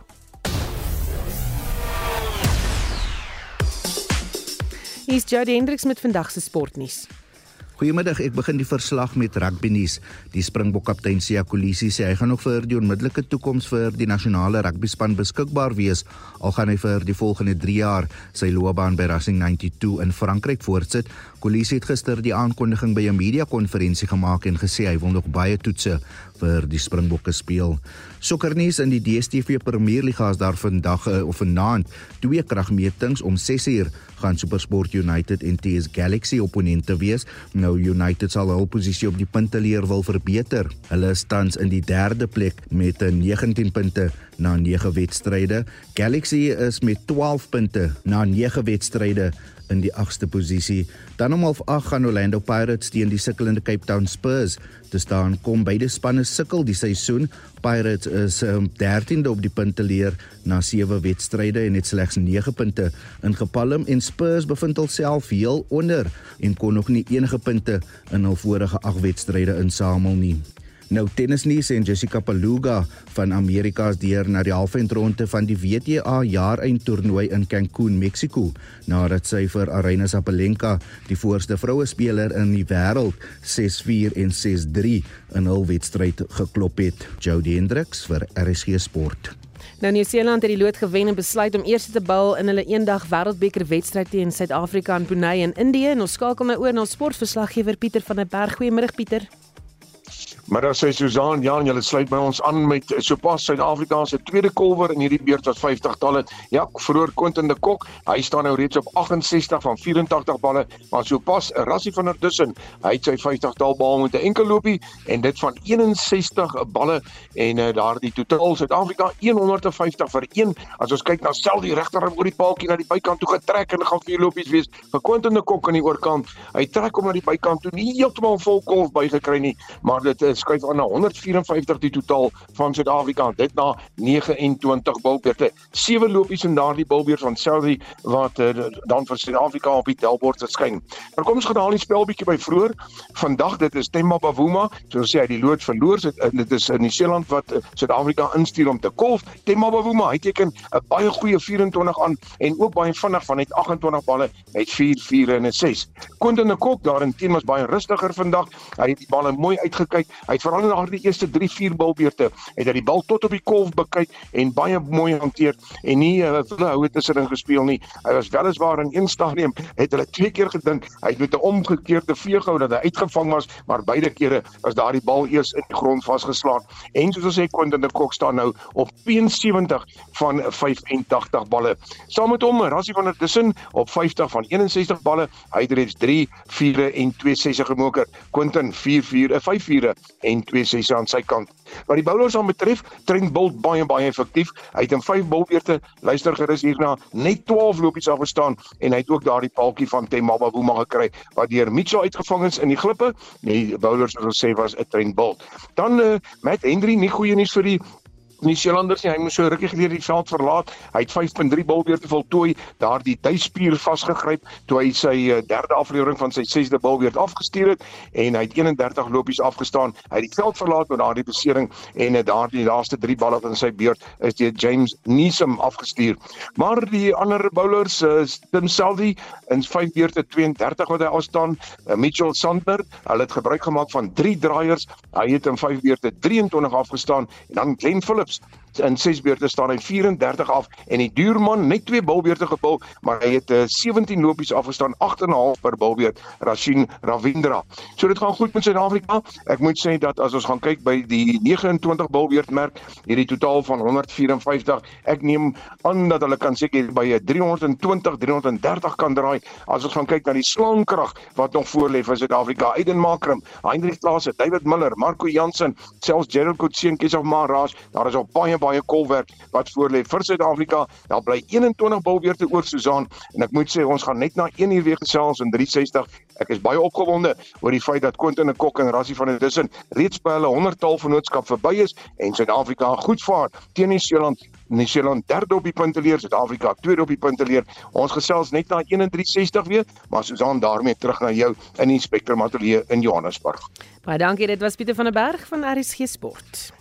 Hier is Jody Hendriks met vandag se sportnuus. Goeiemiddag, ek begin die verslag met rugby nuus. Die Springbok kaptein Sia Kolisi sê hy gaan nog vir die onmiddellike toekoms vir die nasionale rugby span beskikbaar wees. Al gaan hy vir die volgende 3 jaar sy loopbaan by Racing 92 in Frankryk voortsit. Kolisi het gister die aankondiging by 'n media-konferensie gemaak en gesê hy wil nog baie toetse vir die Springbokke speel. Sokkernuus in die DStv Premierliga is daar vandag uh, of vanaand twee kragmetings om 6uur gaan SuperSport United en TS Galaxy opponente wees. Nou United sal hul posisie op die punteleer wil verbeter. Hulle is tans in die derde plek met 19 punte na 9 wedstryde. Galaxy is met 12 punte na 9 wedstryde in die 8ste posisie. Dan om 08 gaan Orlando Pirates teen die sukkelende Cape Town Spurs te staan. Kom beide spanne sukkel die seisoen. Pirates is um, 13de op die punteleer na 7 wedstryde en het slegs 9 punte ingepalm en Spurs bevind hulself heel onder en kon nog nie enige punte in hul vorige 8 wedstryde insamel nie. Nou tennisnuus en Jessica Paluga van Amerika is deur na die halfeindronde van die WTA jaareindtoernooi in Cancun, Mexico, nadat sy vir Aryna Sabalenka, die voorste vroue speler in die wêreld, 6-4 en 6-3 in hul wedstryd geklop het. Jody Hendricks vir RSG Sport. Nou Nieu-Seeland het die lood gewen en besluit om eers te bal in hulle eendag wêreldbeker wedstryd teen Suid-Afrika in Pune in Indië en ons skakel nou oor na sportverslaggewer Pieter van der Berg. Goeiemôre Pieter. Maar as sy Susan Jan, julle sluit by ons aan met sopas Suid-Afrika se tweede kolwer in hierdie beurt wat 50 talle. Ja, vroeër Quentin de Kok, hy staan nou reeds op 68 van 84 balle, maar sopas Rassie van der Dussen, hy het sy 50 tal bal met 'n enkel loopie en dit van 61 balle en uh, daardie totaal Suid-Afrika 150 vir 1. As ons kyk na sel die regter oor die paaltjie na die bykant toe getrek en gaan vier lopies wees vir Quentin de Kok aan die oorkant. Hy trek hom na die bykant toe, nie heeltemal vol kolf bygekry nie, maar dit is skuif aan na 154 die totaal van Suid-Afrika dit na 29 bilbeerte sewe lopies in daardie bilbeer van Saudi wat uh, dan vir Suid-Afrika op die tellbord verskyn. Maar kom ons gaan haal die spel bietjie by vroeër. Vandag dit is Temba Bavuma, soos sê hy die lood verloor sit dit is in Nieu-Seeland wat uh, Suid-Afrika instuur om te kolf. Temba Bavuma, hy teken 'n baie goeie 24 aan en ook baie vinnig van net 28 balle met 4 4 en 'n 6. Quentin Kok daarin was baie rustiger vandag. Hy het die balle mooi uitgekyk. Hy het veral in daardie eerste 3-4 balbeurte het hy die bal tot op die kolf bekyk en baie mooi hanteer en nie uh, wille hou het tussenin gespeel nie. Hy was weliswaar in een stadium het hulle twee keer gedink hy het met 'n omgekeerde veeg gehou dat hy uitgevang was, maar beide kere was daardie bal eers in die grond vasgeslaan. En soos ons sê Quentin de Kok staan nou op 72 van 85 balle. Saam met hom Rassie van der Tussen op 50 van 61 balle. Hy het reeds 3 4 en 2 6 gemoker. Quentin 4 4 5 4 en 2 6 aan sy kant. Wat die bowlers aan betref, Trent Bolt baie baie effektief. Hy het in 5 bowlbeurte luister gerus hierna net 12 lopies afgestaan en hy het ook daardie paaltjie van Temaba Buma gekry wat deur Mitchell uitgevang is in die glippe. Die bowlers het gesê was 'n Trent Bolt. Dan uh, Matt Henry nie goeie nuus vir die Nie Seelanders nie, hy moes so rukkie gelede die veld verlaat. Hy het 5.3 balbeurte voltooi, daardie duispier vasgegryp toe hy sy uh, derde aflewering van sy 6de balbeurt afgestuur het en hy het 31 lopies afgestaan. Hy het die veld verlaat met daardie besering en daardie laaste 3 balle van sy beurt is deur James Neesum afgestuur. Maar die ander bowlers, uh, Tim Selby in 5 beurte 32 wat hy afstaan, uh, Mitchell Sandberg, hulle het gebruik gemaak van 3 draaiers. Hy het in 5 beurte 23 afgestaan en dan Glenn Phillips jobs in 6 beurte staan hy 34 af en die duurman net 2 bilbeurte gebul maar hy het uh, 17 lopies afgestaan 8.5 per bilbeurt Rashin Ravindra. So dit gaan goed met Suid-Afrika. Ek moet sê dat as ons gaan kyk by die 29 bilbeurt merk hierdie totaal van 154 ek neem aan dat hulle kan seker by 320 330 kan draai as ons gaan kyk na die slaankrag wat nog voor lê vir Suid-Afrika. Aiden Makram, Heinrich Klase, David Miller, Marco Jansen, selfs Gerald Coetzee en Keshav Maharaj. Daar is nog baie baie kolwerk wat voor lê vir Suid-Afrika. Daar bly 21 balbeurte oor Susan en ek moet sê ons gaan net na 1 uur weer gesels in 360. Ek is baie opgewonde oor die feit dat Quentin en Kok en Rassie van der Dussen reeds by hulle 100-tal vennootskap verby is en Suid-Afrika goed vaar teen Nieu-Seeland. Nieu-Seeland derde op die punteleer, Suid-Afrika tweede op die punteleer. Ons gesels net na 1360 weer, maar Susan daarmee terug na jou in die Spectrum Ateljee in Johannesburg. Baie dankie, dit was Pieter van der Berg van RSG Sport.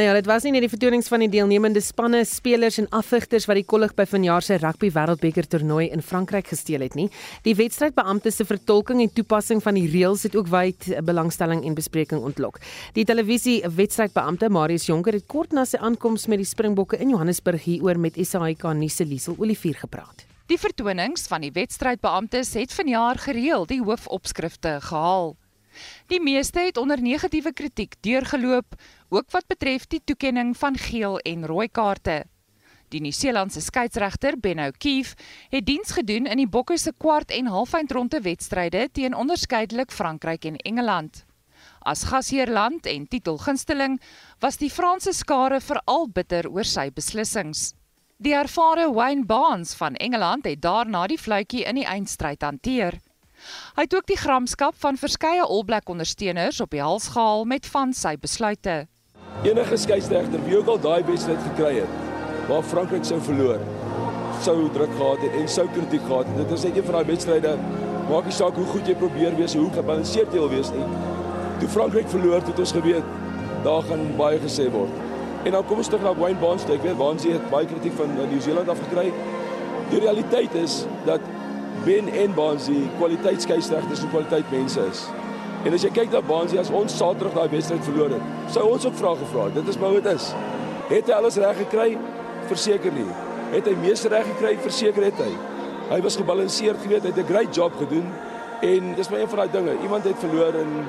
Nou ja, dit was nie net die vertonings van die deelnemende spanne, spelers en afvigters wat die kollig by vanjaar se rugby wêreldbeker toernooi in Frankryk gesteel het nie. Die wedstrydbeampte se vertolking en toepassing van die reëls het ook wyd belangstelling en bespreking ontlok. Die televisie wedstrydbeampte Marius Jonker het kort na sy aankoms met die Springbokke in Johannesburg hieroor met SAK nuus se Liesel Olivier gepraat. Die vertonings van die wedstrydbeamptes het vanjaar gereeld die hoofopskrifte gehaal. Die meeste het onder negatiewe kritiek deurgeloop, ook wat betref die toekenning van geel en rooi kaarte. Die Nieu-Seelandse skeieregter Benno Keefe het diens gedoen in die Bokke se kwart en halfeindronde wedstryde teen onderskeidelik Frankryk en Engeland. As gasheerland en titelgunsteling was die Franse skare veral bitter oor sy beslissings. Die ervare Wayne Barnes van Engeland het daarna die fluitjie in die eindstryd hanteer. Hy het ook die gramskap van verskeie All Black ondersteuners op die hals gehaal met van sy besluite. Enige skeieregter wie ook al daai wedstryd gekry het waar Frankryk sou verloor, sou druk gehad het en sou kritiek gehad het. Dit is net een van daai wedstryde maak nie saak hoe goed jy probeer wees, hoe gebalanseerd jy wil wees nie. Toe Frankryk verloor, het ons geweet daar gaan baie gesê word. En dan kom ons terug na Wayne Barnes, ek weet Barnes het baie kritiek van Nieu-Seeland af gekry. Die realiteit is dat Ben en Barnes kwaliteitskeisregters en kwaliteit mense is. En as jy kyk na Barnes as ons Saterdag daai wedstryd verloor het, sou ons ook vrae gevra het. Dit is maar hoe dit is. Het hy alles reg gekry? Verseker nie. Het hy meeste reg gekry? Verseker het hy. Hy was gebalanseerd geweest, hy het 'n great job gedoen en dis maar een van daai dinge. Iemand het verloor en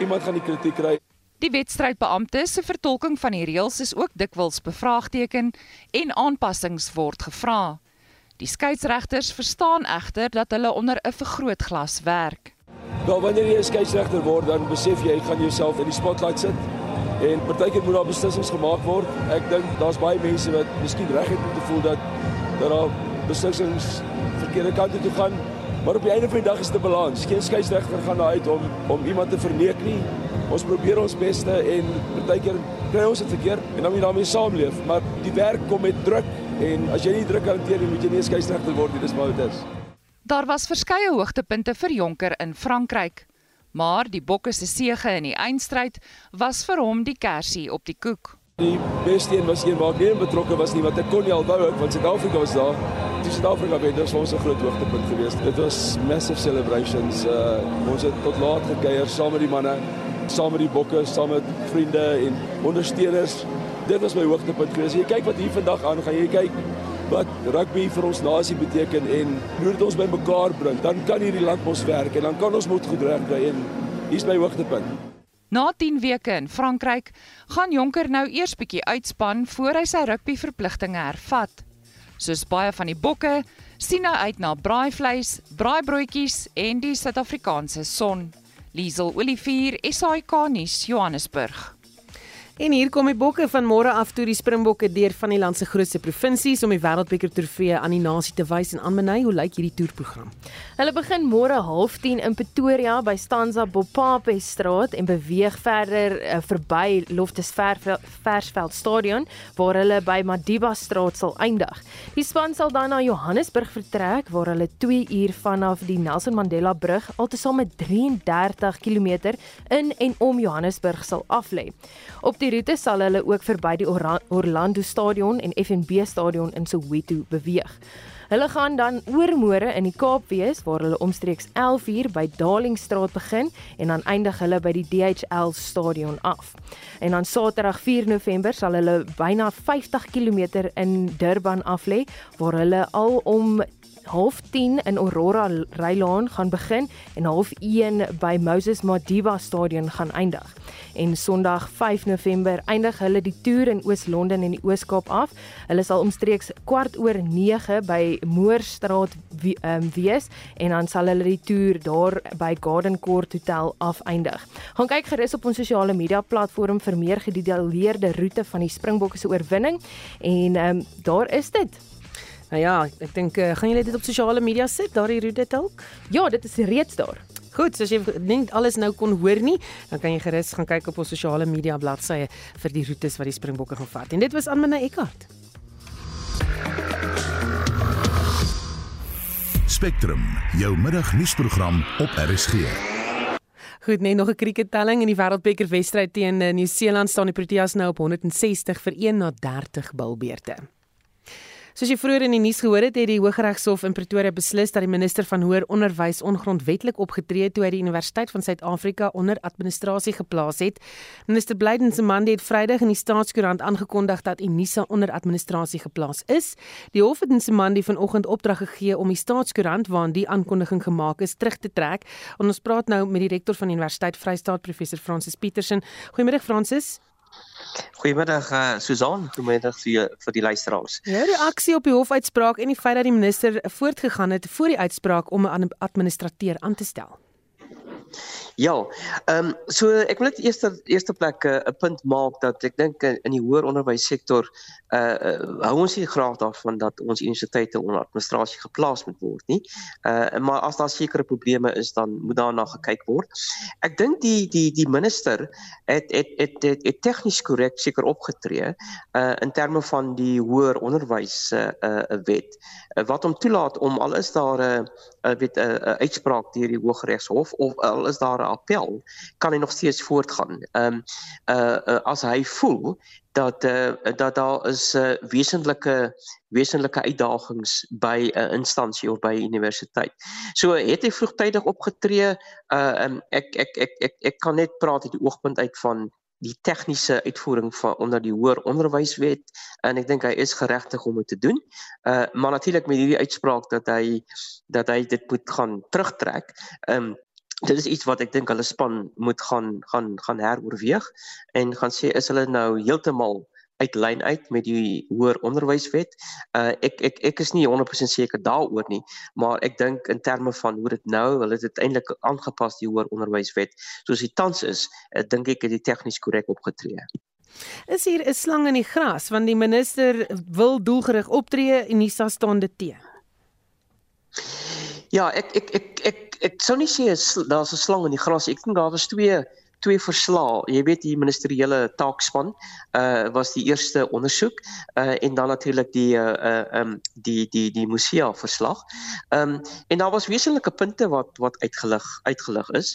iemand gaan die kritiek kry. Die wedstrydbeampte se vertolking van die reëls is ook dikwels bevraagteken en aanpassings word gevra. Die skeieregters verstaan egter dat hulle onder 'n vergrootglas werk. Wel wanneer jy 'n skeieregter word, dan besef jy jy gaan jouself in die spotlight sit en partykeer moet daar beslissings gemaak word. Ek dink daar's baie mense wat miskien reg het om te voel dat dat daar beslissings verkeerde kante toe gaan. Maar op die einde van die dag is dit 'n balans. Geen skeieregter gaan daar uit om om iemand te verneek nie. Ons probeer ons beste en partykeer kry ons dit verkeerd en dan moet jy daarmee saamleef, maar die werk kom met druk en as jy nie druk hanteer nie, moet jy nie 'n skeieregter word nie. Dis maar wat dit is. Daar was verskeie hoogtepunte vir Jonker in Frankryk, maar die Bokke se sege in die eindstryd was vir hom die kersie op die koek. Die beste een was een waar ek nie betrokke was nie, want ek kon nie alhou ek want Suid-Afrika was daar. Die Suid-Afrika wen, dit was ons 'n groot hoogtepunt geweest. Dit was massive celebrations. Uh, ons het tot laat gekuier saam met die manne, saam met die Bokke, saam met vriende en ondersteuners. Dit was my hoogtepunt geweest. Jy kyk wat hier vandag aan, gaan jy kyk wat rugby vir ons nasie beteken en hoe dit ons bymekaar bring, dan kan hierdie land mos werk en dan kan ons moet goed regkry en hier's my hoogtepunt. Na 10 weke in Frankryk gaan Jonker nou eers bietjie uitspan voor hy sy rugby verpligtinge hervat. Soos baie van die bokke sien hy uit na braaivleis, braaibroodjies en die Suid-Afrikaanse son. Liesel Olivier, SAK nuus, Johannesburg. En hier kom die bokke van môre af toe die Springbokke deur van die land se grootste provinsies om die Wêreldbeker trofee aan die nasie te wys en aanmenai hoe lyk hierdie toerprogram. Hulle begin môre 09:30 in Pretoria by Stanza Bopape straat en beweeg verder uh, verby Loftus Versveld stadion waar hulle by Madiba straat sal eindig. Die span sal dan na Johannesburg vertrek waar hulle 2 uur vanaf die Nelson Mandela brug altesaam met 33 km in en om Johannesburg sal aflê. Op die roete sal hulle ook verby die Orlando Stadion en FNB Stadion in Soweto beweeg. Hulle gaan dan oormôre in die Kaap wees waar hulle omstreeks 11:00 by Darlingstraat begin en dan eindig hulle by die DHL Stadion af. En dan Saterdag 4 November sal hulle byna 50 km in Durban aflê waar hulle al om half 10 in Aurora Rylaan gaan begin en half 1 by Moses Madiba Stadion gaan eindig. En Sondag 5 November eindig hulle die toer in Oos-London en die Oos-Kaap af. Hulle sal omstreeks kwart oor 9 by Moorstraat um, wees en dan sal hulle die toer daar by Garden Court Hotel afeindig. Gaan kyk gerus op ons sosiale media platform vir meer gedetailleerde roete van die Springbokke se oorwinning en um, daar is dit. Nou ja, ek dink uh, gaan julle dit op sosiale media sit, daardie roete dalk? Ja, dit is reeds daar. Goed, so as jy net alles nou kon hoor nie, dan kan jy gerus gaan kyk op ons sosiale media bladsye vir die roetes wat die Springbokke gaan vat. En dit was aan myne Eckart. Spectrum, jou middagnuusprogram op RSG. Goed, net nog 'n krikettelling in die Wêreldbeker wedstryd teen eh, Nieu-Seeland staan die Proteas nou op 160 vir 1 na 30 bilbeerte. Soos jy vroeër in die nuus gehoor het, het die Hooggeregshof in Pretoria beslis dat die minister van Hoër Onderwys ongrondwettig opgetree het toe hy die Universiteit van Suid-Afrika onder administrasie geplaas het. Minister Blyden se man het Vrydag in die Staatskoerant aangekondig dat Unisa onder administrasie geplaas is. Die hof het in se man die vanoggend opdrag gegee om die Staatskoerant waarin die aankondiging gemaak is terug te trek. En ons praat nou met die rektor van die Universiteit Vrystaat, professor Francis Petersen. Goeiemiddag Francis. Goeiemiddag uh, Susan, goeiemiddag vir vir die luisteraars. Jou reaksie op die hofuitspraak en die feit dat die minister voortgegaan het voor die uitspraak om 'n administrateur aan te stel. Ja, ehm um, so ek wil net eers eerste plek eh, 'n uh, punt maak dat ek dink in die hoër onderwyssektor uh, uh hou ons nie graag daarvan dat ons universiteite onder administrasie geplaas moet word nie. Uh maar as daar sekere probleme is dan moet daarna gekyk word. Ek dink die die die minister het het het het, het tegnies korrek seker opgetree uh in terme van die hoër onderwys uh, uh wet uh, wat hom toelaat om al is daar 'n uh, weet 'n uh, uh, uitspraak deur die Hooggeregshof of al is daar 'n appel kan hy nog steeds voortgaan. Ehm um, uh, uh as hy voel dat uh, dat daar is 'n uh, wesentlike wesentlike uitdagings by 'n uh, instansie of by universiteit. So het hy vroegtydig opgetree. Uh um, ek, ek ek ek ek kan net praat uit die oogpunt uit van die tegniese uitvoering van onder die hoër onderwyswet en ek dink hy is geregtig om dit te doen. Uh maar natuurlik met hierdie uitspraak dat hy dat hy dit moet gaan terugtrek. Um dit is iets wat ek dink hulle span moet gaan gaan gaan heroorweeg en gaan sê is hulle nou heeltemal uit lyn uit met die hoër onderwyswet. Uh ek ek ek is nie 100% seker daaroor nie, maar ek dink in terme van hoe dit nou, hulle het dit eintlik aangepas die hoër onderwyswet. Soos dit tans is, ek dink ek het dit tegnies korrek opgetree. Is hier 'n slang in die gras want die minister wil doelgerig optree en Nisa staan dit teen. Ja, ek ek ek ek ek sou nie sê daar's 'n slang in die gras. Ek dink daar was twee twee verslae. Jy weet die ministeriële taakspan uh was die eerste ondersoek uh en dan natuurlik die uh uh um die die die musea verslag. Um en daar was wesenlike punte wat wat uitgelig uitgelig is.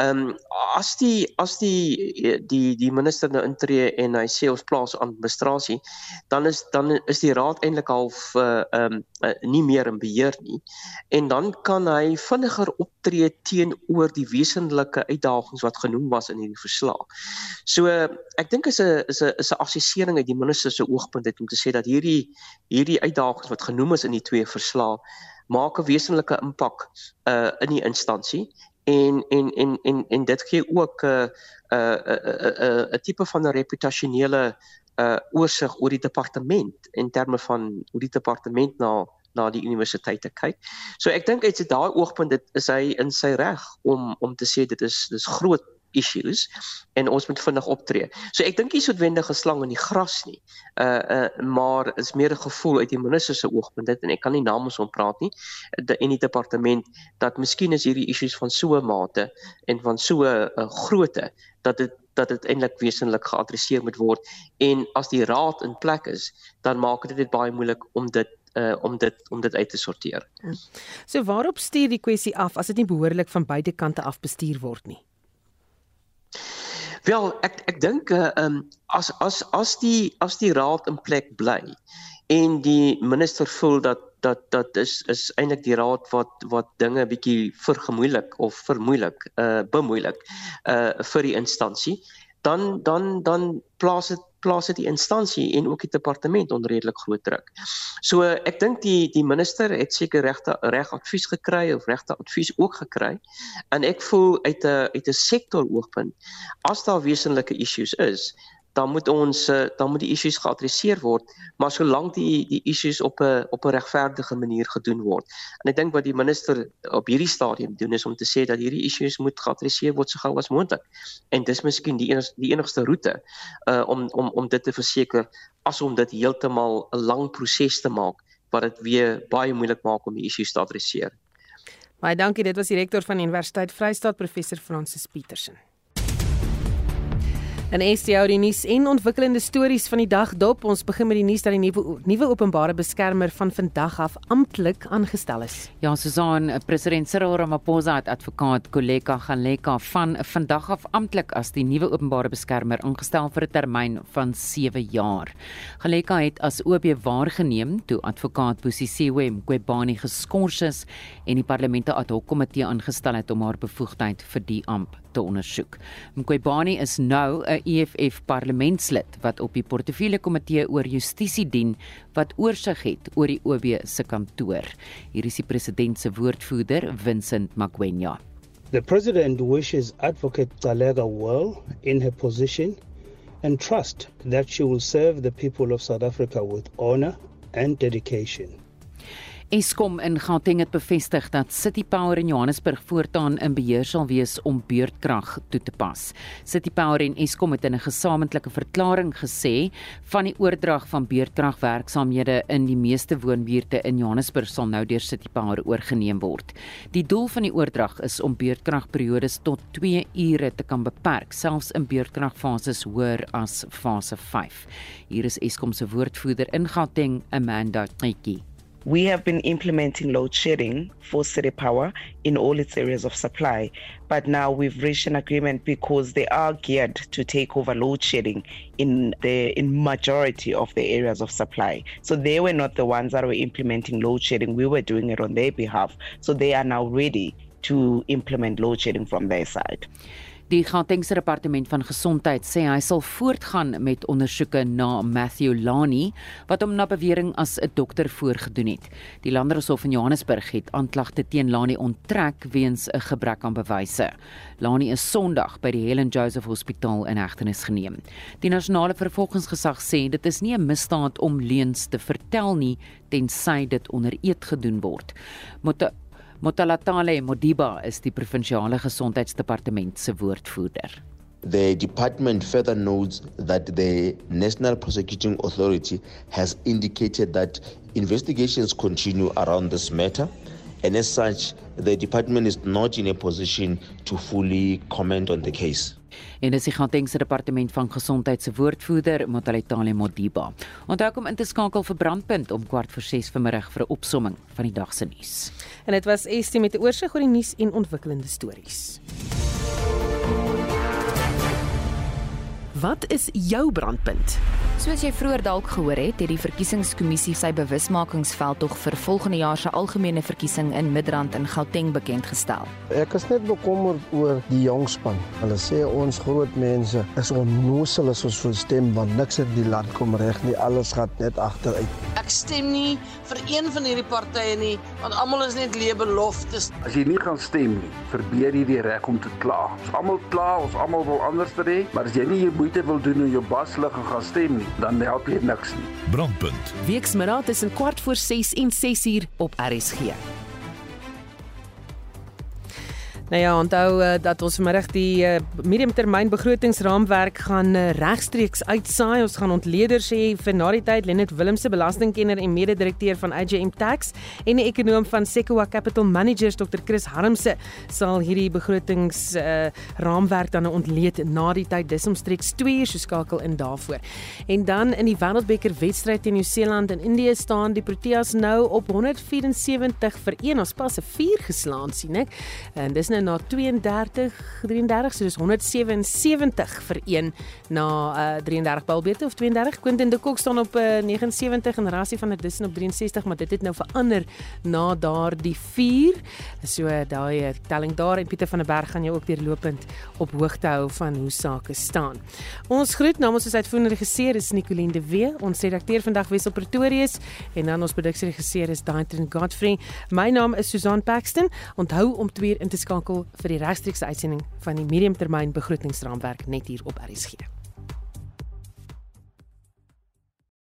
Um as die as die die die minister nou intree en hy sê ons plaas administrasie, dan is dan is die raad eintlik half uh um uh, nie meer in beheer nie. En dan kan hy vinniger optree teenoor die wesenlike uitdagings wat genoem was in hierdie verslag. So ek dink is 'n is 'n is 'n assessering uit die minister se oogpunt uit om te sê dat hierdie hierdie uitdagings wat genoem is in die twee verslae maak 'n wesenlike impak uh in die instansie en en en en en dit gee ook 'n uh, 'n uh, 'n uh, 'n uh, tipe van 'n reputasionele uh oorsig oor die departement in terme van hoe die departement na na die universiteite kyk. So ek dink uit daai oogpunt dit is hy in sy reg om om te sê dit is dis groot issues en ons moet vinnig optree. So ek dink nie soetwendig 'n slang in die gras nie. Uh uh maar is meer 'n gevoel uit die minister se oogpunt dit en ek kan nie namens hom praat nie de, en die departement dat miskien is hierdie issues van so 'n mate en van so 'n uh, grootte dat dit dat dit eintlik wesenlik geadresseer moet word en as die raad in plek is dan maak dit dit baie moeilik om dit uh om dit om dit uit te sorteer. So waarop stuur die kwessie af as dit nie behoorlik van beide kante af bestuur word nie? Wel, ek ek dink uh um as as as die as die raad in plek bly en die minister voel dat dat dat is is eintlik die raad wat wat dinge bietjie vergemoeilik of vermoeilik uh bemoeilik uh vir die instansie dan dan dan plaas dit plaas dit die instansie en ook die departement onder redelik groot druk. So ek dink die die minister het seker regte reg advies gekry of regte advies ook gekry. En ek voel uit 'n uit 'n sektor oogpunt as daar wesenlike issues is, dan moet ons eh, dan moet die issues geadresseer word maar solank die die issues op 'n op 'n regverdige manier gedoen word. En ek dink wat die minister op hierdie stadium doen is om te sê dat hierdie issues moet geadresseer word so gou as moontlik. En dis miskien die enigste die enigste roete uh, om om om dit te verseker as om dit heeltemal 'n lang proses te maak wat dit weer baie moeilik maak om die issues te adresseer. Baie dankie dit was die rektor van Universiteit Vryheid professor Francis Petersen En STO die nuus en ontwikkelende stories van die dag dop. Ons begin met die nuus dat die nuwe nuwe openbare beskermer van vandag af amptelik aangestel is. Ja, Susan, president Cyril Ramaphosa het advokaat Koleka Galeka van vandag af amptelik as die nuwe openbare beskermer aangestel vir 'n termyn van 7 jaar. Galeka het as OB waargeneem toe advokaat Bosisiwe Mqwebani geskort is en die parlemente ad hoc komitee aangestel het om haar bevoegdheid vir die amp te ondersoek. Mqwebani is nou 'n EFF parlementslid wat op die portefeulje komitee oor justisie dien wat oorsig het oor die OB se kantoor. Hier is die president se woordvoerder, Vincent Magwenya. The president wishes advocate Talega well in her position and trust that she will serve the people of South Africa with honor and dedication. Eskom in Gauteng het bevestig dat City Power in Johannesburg voortaan in beheer sal wees om beurtkrag toe te pas. City Power en Eskom het in 'n gesamentlike verklaring gesê van die oordrag van beurtkragwerksamehede in die meeste woonbuurte in Johannesburg sal nou deur City Power oorgeneem word. Die doel van die oordrag is om beurtkragperiodes tot 2 ure te kan beperk, selfs in beurtkragfases hoër as fase 5. Hier is Eskom se woordvoerder in Gauteng, Amanda Tjie. We have been implementing load shedding for City Power in all its areas of supply, but now we've reached an agreement because they are geared to take over load shedding in the in majority of the areas of supply. So they were not the ones that were implementing load shedding. We were doing it on their behalf. So they are now ready to implement load shedding from their side. Die Gautengse Departement van Gesondheid sê hy sal voortgaan met ondersoeke na Matthew Lani wat hom na bewering as 'n dokter voorgedoen het. Die Landershof in Johannesburg het aanklagte teen Lani onttrek weens 'n gebrek aan bewyse. Lani is Sondag by die Helen Joseph Hospitaal in hegtenis geneem. Die nasionale vervolgingsgesag sê dit is nie 'n misdaad om leuns te vertel nie tensy dit onder eed gedoen word. Moet Motalatale Modiba is die provinsiale gesondheidsdepartement se woordvoerder. The department further notes that the National Prosecuting Authority has indicated that investigations continue around this matter and as such the department is not in a position to fully comment on the case. En dis die Gautengse departement van gesondheid se woordvoerder Motalitale Modiba. Onthou om in te skakel vir brandpunt om kwart voor 6 vanmiddag vir 'n opsomming van die dag se nuus. En dit was Estie met 'n oorsig oor die nuus en ontwikkelende stories. Wat is jou brandpunt? Soos jy vroeër dalk gehoor het, het die verkiesingskommissie sy bewusmakingsveldtog vir volgende jaar se algemene verkiesing in Midrand in Gauteng bekend gestel. Ek is net bekommerd oor die jong span. Hulle sê ons groot mense is onnoosel as ons wil stem want niks in die land kom reg nie. Alles gaan net agteruit. Ek stem nie vir een van hierdie partye nie, want almal is net leë beloftes. As jy nie gaan stem nie, verbeur jy die reg om te kla. Ons almal kla, ons almal wil anders hê, maar as jy nie jou moeite wil doen om jou bas lig en gaan stem nie, dan help jy niks nie. Brandpunt. Weksmiddag tussen kwart voor 6 en 6 uur op RSG. Nou ja, onthou uh, dat ons vanmiddag die uh, mediumtermyn begrotingsraamwerk gaan uh, regstreeks uitsaai. Ons gaan ontleeders hê vir na die tyd Lenet Willemse belastingkenner en mede-direkteur van AJM Tax en die ekonom van Sequoia Capital Managers Dr. Chris Harmse sal hierdie begrotings uh, raamwerk dan ontleed na die tyd dis omstreeks 2 uur so skakel in daarvoor. En dan in die Wêreldbeker wedstryd teen Nieu-Seeland en Indië staan die Proteas nou op 174 vir 1 ons pas 'n 4 geslaan sien ek. En dis nou na 32 33 so dis 177 vir 1 na uh, 33 balbeurte of 32 Quentin de Kok staan op uh, 79 en Rassie van der Dussen op 63 maar dit het nou verander na daardie 4 so uh, daai telling daar en Pieter van der Berg gaan jou ook deurlopend op hoogte hou van hoe sake staan. Ons groet namens ons uitvoerende regisseur is Nicoline de Wee ons redakteur vandag Wessel Pretorius en dan ons produksieregisseur is Daitrin Godfrey. My naam is Susan Paxton. Onthou om twee in te skakel vir die regstreekse uitsending van die mediumtermyn begrotingsraamwerk net hier op RSG.